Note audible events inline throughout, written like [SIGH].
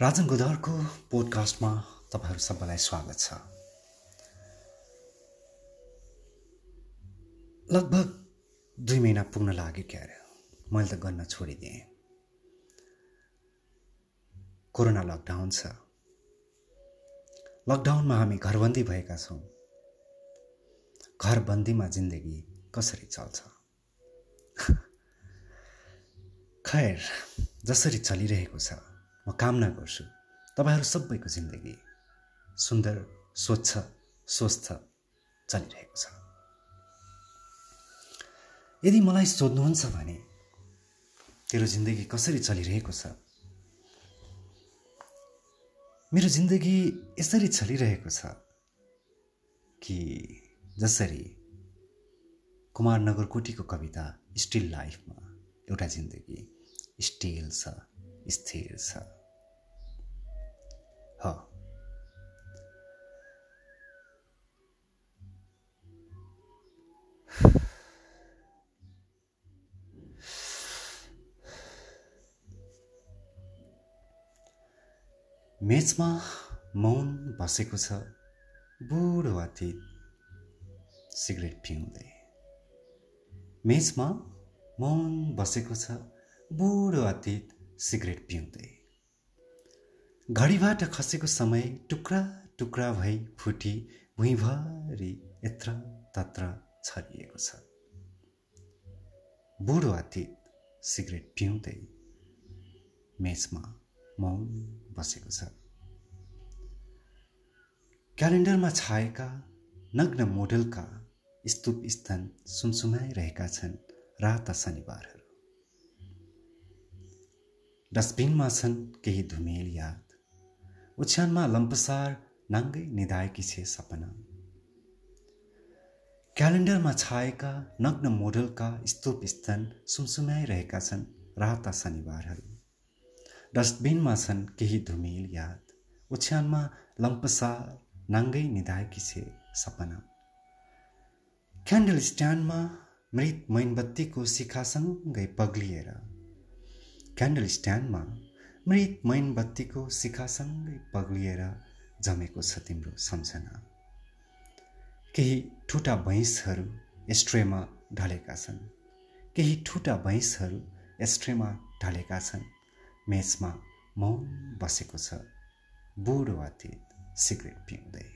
राजन गुदरको पोडकास्टमा तपाईँहरू सबैलाई स्वागत छ। लगभग दुई महिना पुग्न लाग्यो क्यारे। मैले त गर्न छोडिदिएँ। कोरोना लकडाउन छ। लकडाउनमा हामी घरबन्दी भएका छौँ। घरबन्दीमा जिन्दगी कसरी चल्छ? [LAUGHS] खैर जसरी चलिरहेको छ। म कामना गर्छु तपाईँहरू सबैको जिन्दगी सुन्दर स्वच्छ स्वस्थ चलिरहेको छ। यदि मलाई सोध्नुहुन्छ भने तेरो जिन्दगी कसरी चलिरहेको छ? मेरो जिन्दगी यसरी चलिरहेको छ कि जसरी कुमार नगरकोटीको कविता स्टिल लाइफमा एउटा जिन्दगी स्टिल छ स्थिर छ। ह. मौन बसेको छ बुढो अतीत सिगरेट पिउँदै। मेचमा मौन बसेको छ बुढो अतीत सिगरेट पिउँदै। घडीबाट खसेको समय टुक्रा टुक्रा भई फुटी भुइँभरि यत्र तत्र छरिएको छ। बुढो अतीत सिगरेट पिउँदै मेचमा मौन बसेको छ। क्यालेन्डरमा छाएका नग्न मोडलका स्तूप स्थान सुनसुनाइरहेका छन् राता शनिबारहरू। डस्टबिनमा छन् केही धुमेल याद ओछ्यानमा लम्पसार नाङ्गै निधाएकी छे सपना। क्यालेन्डरमा छाएका नग्न मोडलका स्तूप स्थान सुमसुमाइरहेका छन् राता शनिबारहरू। डस्टबिनमा छन् केही धुमेल याद। ओछ्यानमा लम्पसार नाङ्गै निधाएकी छे सपना। क्यान्डल स्ट्यान्डमा मृत मैनबत्तीको शिखासँगै पग्लिएर क्यान्डल स्ट्यान्डमा मृत मैनबत्तीको शिखासँगै पग्लिएर जमेको छ तिम्रो सम्झना। केही ठुटा भैँसहरू एस्ट्रेमा ढलेका छन्। केही ठुटा भैँसहरू एस्ट्रेमा ढलेका छन्। मेचमा मौन बसेको छ। बुढो अतीत सिगरेट पिउँदै।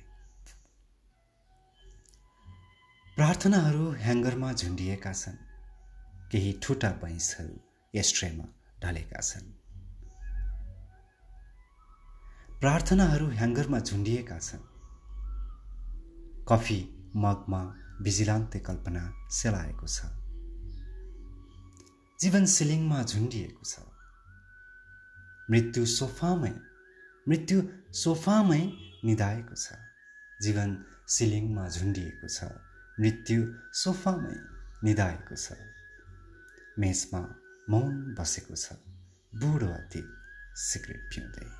प्रार्थनाहरू ह्याङ्गरमा झुन्डिएका छन्। केही ठुटा भैँसहरू एस्ट्रेमा ढलेका छन्। प्रार्थनाहरू ह्याङ्गरमा झुन्डिएका छन्। कफी मगमा भिजिलान्ते कल्पना सेलाएको छ। जीवन सिलिङमा झुन्डिएको छ। मृत्यु सोफामै मृत्यु सोफामै निधाएको छ। जीवन सिलिङमा झुन्डिएको छ। मृत्यु सोफामै निधाएको छ। मेचमा मौन बसेको छ। बुढो अति सिगरेट पिउँदै।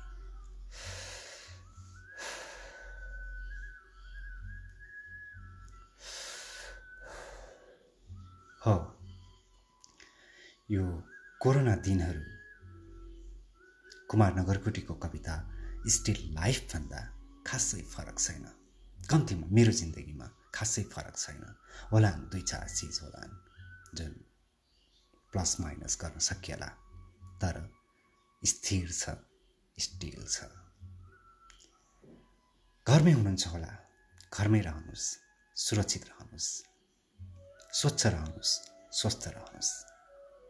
हो। यो कोरोना दिनहरू कुमार नगरकोटीको कविता स्टिल लाइफभन्दा खासै फरक छैन। कम्तीमा मेरो जिन्दगीमा खासै फरक छैन। होला दुई चार चिज होला जुन प्लस माइनस गर्न सकिएला। तर स्थिर छ स्टिल छ। घरमै हुनुहुन्छ होला। घरमै रहनुहोस् सुरक्षित रहनुहोस्। स्वच्छ रहनुहोस् स्वस्थ रहनुहोस्।